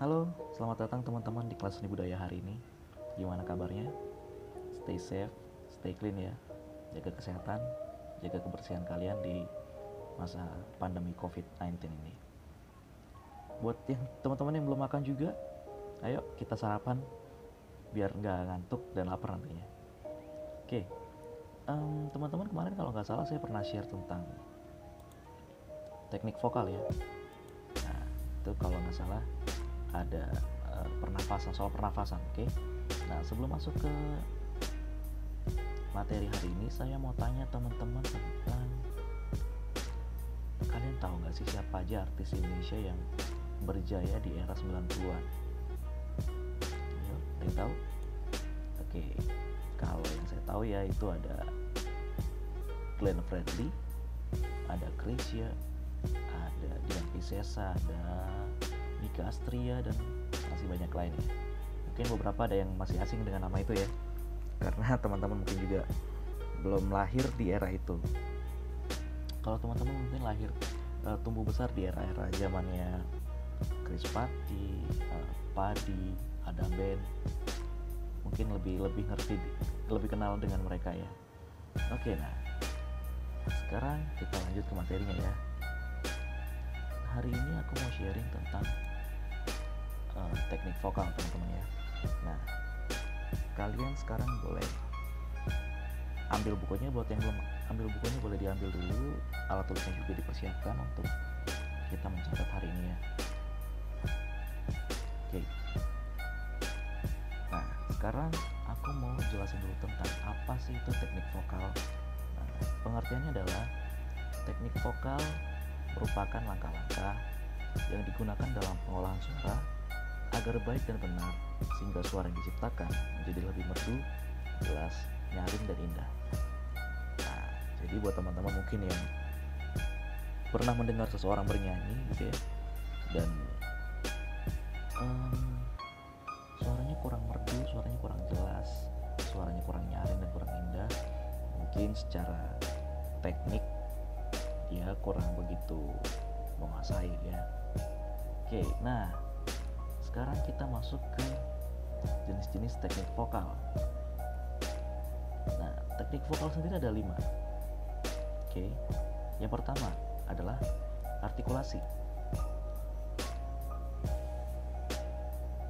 Halo, selamat datang teman-teman di kelas seni budaya hari ini. Gimana kabarnya? Stay safe, stay clean ya. Jaga kesehatan, jaga kebersihan kalian di masa pandemi COVID-19 ini. Buat yang teman-teman yang belum makan juga, ayo kita sarapan biar nggak ngantuk dan lapar nantinya. Oke, em, teman-teman kemarin kalau nggak salah saya pernah share tentang teknik vokal ya. Nah, itu kalau nggak salah ada uh, pernafasan soal pernafasan, oke? Nah, sebelum masuk ke materi hari ini, saya mau tanya teman-teman tentang kalian tahu nggak sih siapa aja artis Indonesia yang berjaya di era 90-an? Ayo, ada yang tahu? Oke, kalau yang saya tahu ya itu ada Glenn Fredly, ada Krisya, ada Dian Piscesa, ada Nika Astria dan masih banyak lainnya. Mungkin beberapa ada yang masih asing dengan nama itu ya, karena teman-teman mungkin juga belum lahir di era itu. Kalau teman-teman mungkin lahir uh, tumbuh besar di era-era zamannya Chris Patti, uh, Padi, Adam Ben, mungkin lebih lebih ngerti, lebih kenal dengan mereka ya. Oke, nah sekarang kita lanjut ke materinya ya. Hari ini aku mau sharing tentang uh, teknik vokal teman-teman ya. Nah, kalian sekarang boleh ambil bukunya buat yang belum ambil bukunya boleh diambil dulu alat tulisnya juga dipersiapkan untuk kita mencatat hari ini ya. Oke. Nah sekarang aku mau jelasin dulu tentang apa sih itu teknik vokal. Nah, pengertiannya adalah teknik vokal merupakan langkah-langkah yang digunakan dalam pengolahan suara agar baik dan benar sehingga suara yang diciptakan menjadi lebih merdu, jelas, nyaring dan indah. Nah, jadi buat teman-teman mungkin yang pernah mendengar seseorang bernyanyi gitu ya dan um, suaranya kurang merdu, suaranya kurang jelas, suaranya kurang nyaring dan kurang indah, mungkin secara teknik dia kurang begitu menguasai ya. Oke, nah sekarang kita masuk ke jenis-jenis teknik vokal. Nah, teknik vokal sendiri ada lima. Oke, yang pertama adalah artikulasi.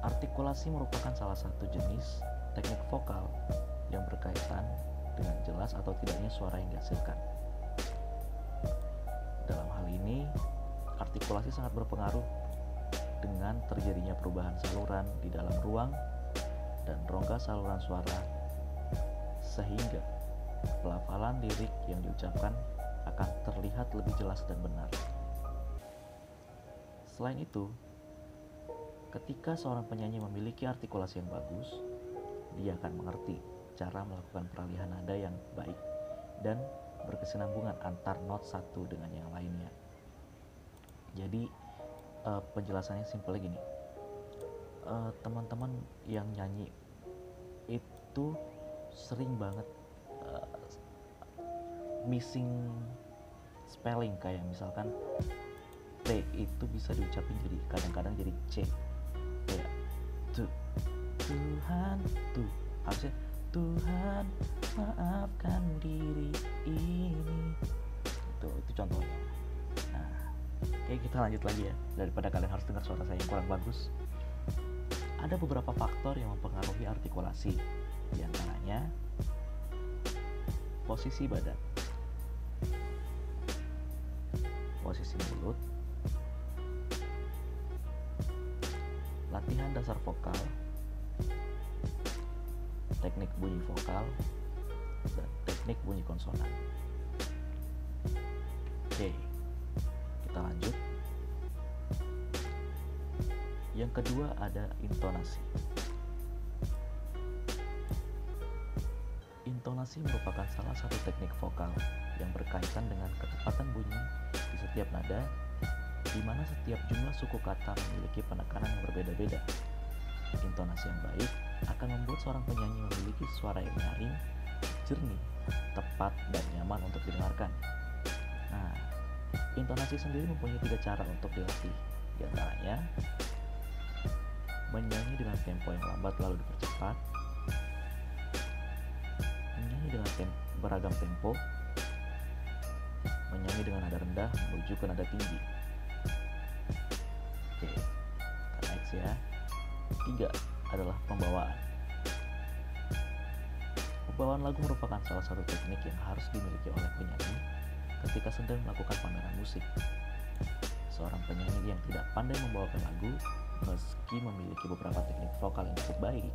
Artikulasi merupakan salah satu jenis teknik vokal yang berkaitan dengan jelas atau tidaknya suara yang dihasilkan. Dalam hal ini, artikulasi sangat berpengaruh dengan terjadinya perubahan saluran di dalam ruang dan rongga saluran suara sehingga pelafalan lirik yang diucapkan akan terlihat lebih jelas dan benar. Selain itu, ketika seorang penyanyi memiliki artikulasi yang bagus, dia akan mengerti cara melakukan peralihan nada yang baik dan berkesinambungan antar not satu dengan yang lainnya. Jadi, uh, penjelasannya simpel gini. Uh, teman-teman yang nyanyi itu sering banget uh, missing spelling. Kayak misalkan T itu bisa diucapin jadi kadang-kadang jadi C. Kayak tuh Tuhan tuh harusnya Tuhan maafkan diri ini. Itu itu contohnya Oke kita lanjut lagi ya. Daripada kalian harus dengar suara saya yang kurang bagus. Ada beberapa faktor yang mempengaruhi artikulasi. Di antaranya Posisi badan. Posisi mulut. Latihan dasar vokal. Teknik bunyi vokal Dan teknik bunyi konsonan. Oke lanjut. Yang kedua ada intonasi. Intonasi merupakan salah satu teknik vokal yang berkaitan dengan ketepatan bunyi di setiap nada di mana setiap jumlah suku kata memiliki penekanan yang berbeda-beda. Intonasi yang baik akan membuat seorang penyanyi memiliki suara yang nyaring, jernih, tepat, dan nyaman untuk didengarkan. Intonasi sendiri mempunyai tiga cara untuk dilatih, di antaranya menyanyi dengan tempo yang lambat lalu dipercepat, menyanyi dengan tem beragam tempo, menyanyi dengan nada rendah menuju ke nada tinggi. Oke, kita next ya. Tiga adalah pembawaan. Pembawaan lagu merupakan salah satu teknik yang harus dimiliki oleh penyanyi ketika sedang melakukan pameran musik. Seorang penyanyi yang tidak pandai membawakan lagu, meski memiliki beberapa teknik vokal yang cukup baik,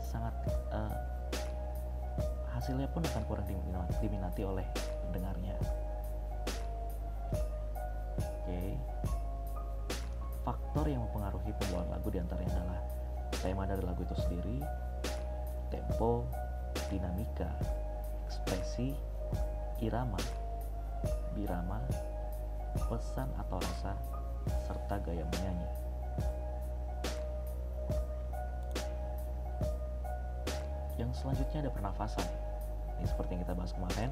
sangat uh, hasilnya pun akan kurang diminati oleh pendengarnya. Oke, faktor yang mempengaruhi pembawaan lagu di antaranya adalah tema dari lagu itu sendiri, tempo, dinamika, ekspresi, irama, birama, pesan atau rasa, serta gaya menyanyi. Yang selanjutnya ada pernafasan. Ini seperti yang kita bahas kemarin.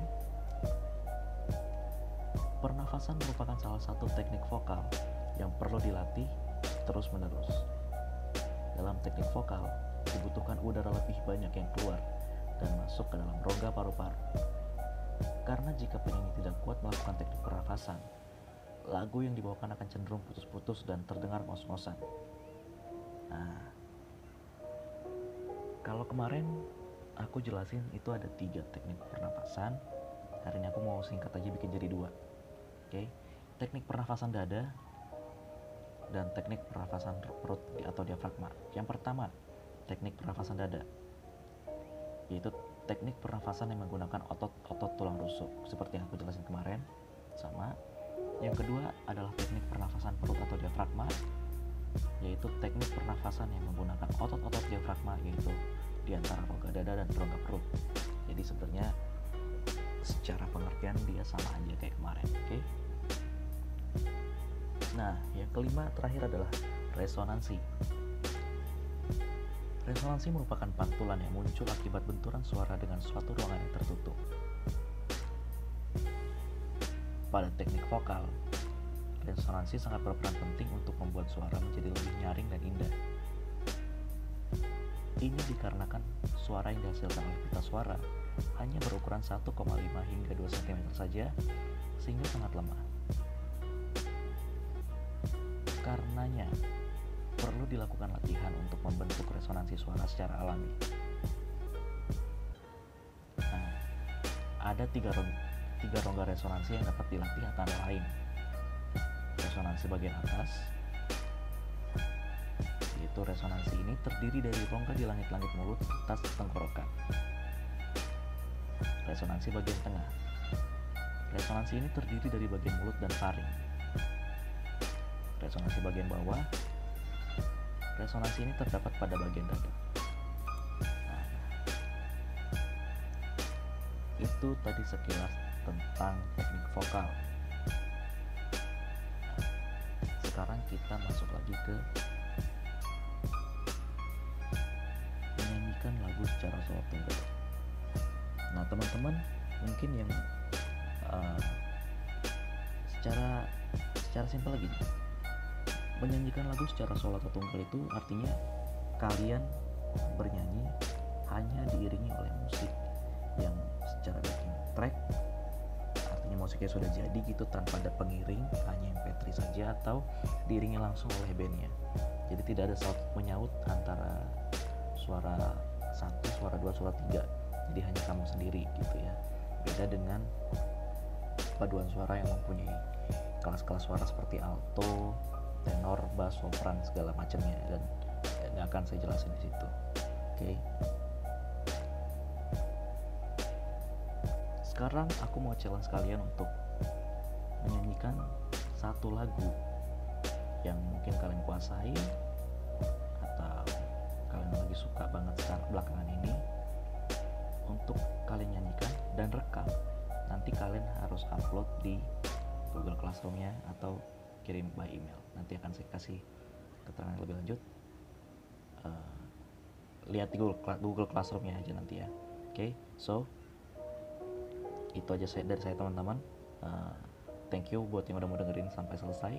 Pernafasan merupakan salah satu teknik vokal yang perlu dilatih terus-menerus. Dalam teknik vokal, dibutuhkan udara lebih banyak yang keluar dan masuk ke dalam rongga paru-paru. Karena jika penyanyi tidak kuat melakukan teknik pernafasan, lagu yang dibawakan akan cenderung putus-putus dan terdengar ngos-ngosan. Nah, kalau kemarin aku jelasin itu ada tiga teknik pernafasan, hari ini aku mau singkat aja bikin jadi dua. Oke, teknik pernafasan dada dan teknik pernafasan perut atau diafragma. Yang pertama, teknik pernafasan dada, yaitu teknik pernafasan yang menggunakan otot-otot tulang rusuk, seperti yang aku jelasin kemarin. Sama. Yang kedua adalah teknik pernafasan perut atau diafragma, yaitu teknik pernafasan yang menggunakan otot-otot diafragma, yaitu di antara rongga dada dan rongga perut. Jadi sebenarnya secara pengertian dia sama aja kayak kemarin, oke? Okay? Nah, yang kelima terakhir adalah resonansi. Resonansi merupakan pantulan yang muncul akibat benturan suara dengan suatu ruangan yang tertutup. Pada teknik vokal, resonansi sangat berperan penting untuk membuat suara menjadi lebih nyaring dan indah. Ini dikarenakan suara yang dihasilkan oleh pita suara hanya berukuran 1,5 hingga 2 cm saja, sehingga sangat lemah. Karenanya, perlu dilakukan latihan untuk membentuk resonansi suara secara alami. Nah, ada tiga, rong tiga rongga resonansi yang dapat dilatih antara lain. Resonansi bagian atas, yaitu resonansi ini terdiri dari rongga di langit-langit mulut atas tenggorokan. Resonansi bagian tengah. Resonansi ini terdiri dari bagian mulut dan faring resonansi bagian bawah resonansi ini terdapat pada bagian dada. Nah, itu tadi sekilas tentang teknik vokal. Sekarang kita masuk lagi ke menyanyikan lagu secara solo tunggal. Nah teman-teman mungkin yang uh, secara secara simpel lagi menyanyikan lagu secara solo atau tunggal itu artinya kalian bernyanyi hanya diiringi oleh musik yang secara backing track artinya musiknya sudah jadi gitu tanpa ada pengiring hanya mp3 saja atau diiringi langsung oleh bandnya. Jadi tidak ada saut menyaut antara suara satu suara dua suara tiga. Jadi hanya kamu sendiri gitu ya. Beda dengan paduan suara yang mempunyai kelas-kelas suara seperti alto tenor, bass, sopran segala macamnya dan ini akan saya jelasin di situ. Oke. Okay. Sekarang aku mau challenge kalian untuk menyanyikan satu lagu yang mungkin kalian kuasai atau kalian lagi suka banget sekarang belakangan ini untuk kalian nyanyikan dan rekam. Nanti kalian harus upload di Google Classroom-nya atau kirim by email. Nanti akan saya kasih keterangan lebih lanjut. Uh, lihat di Google, Google Classroom-nya aja nanti ya. Oke okay, so itu aja saya dari saya teman-teman. Uh, thank you buat yang udah mau dengerin sampai selesai.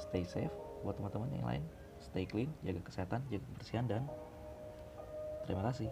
Stay safe buat teman-teman yang lain. Stay clean jaga kesehatan jaga kebersihan dan terima kasih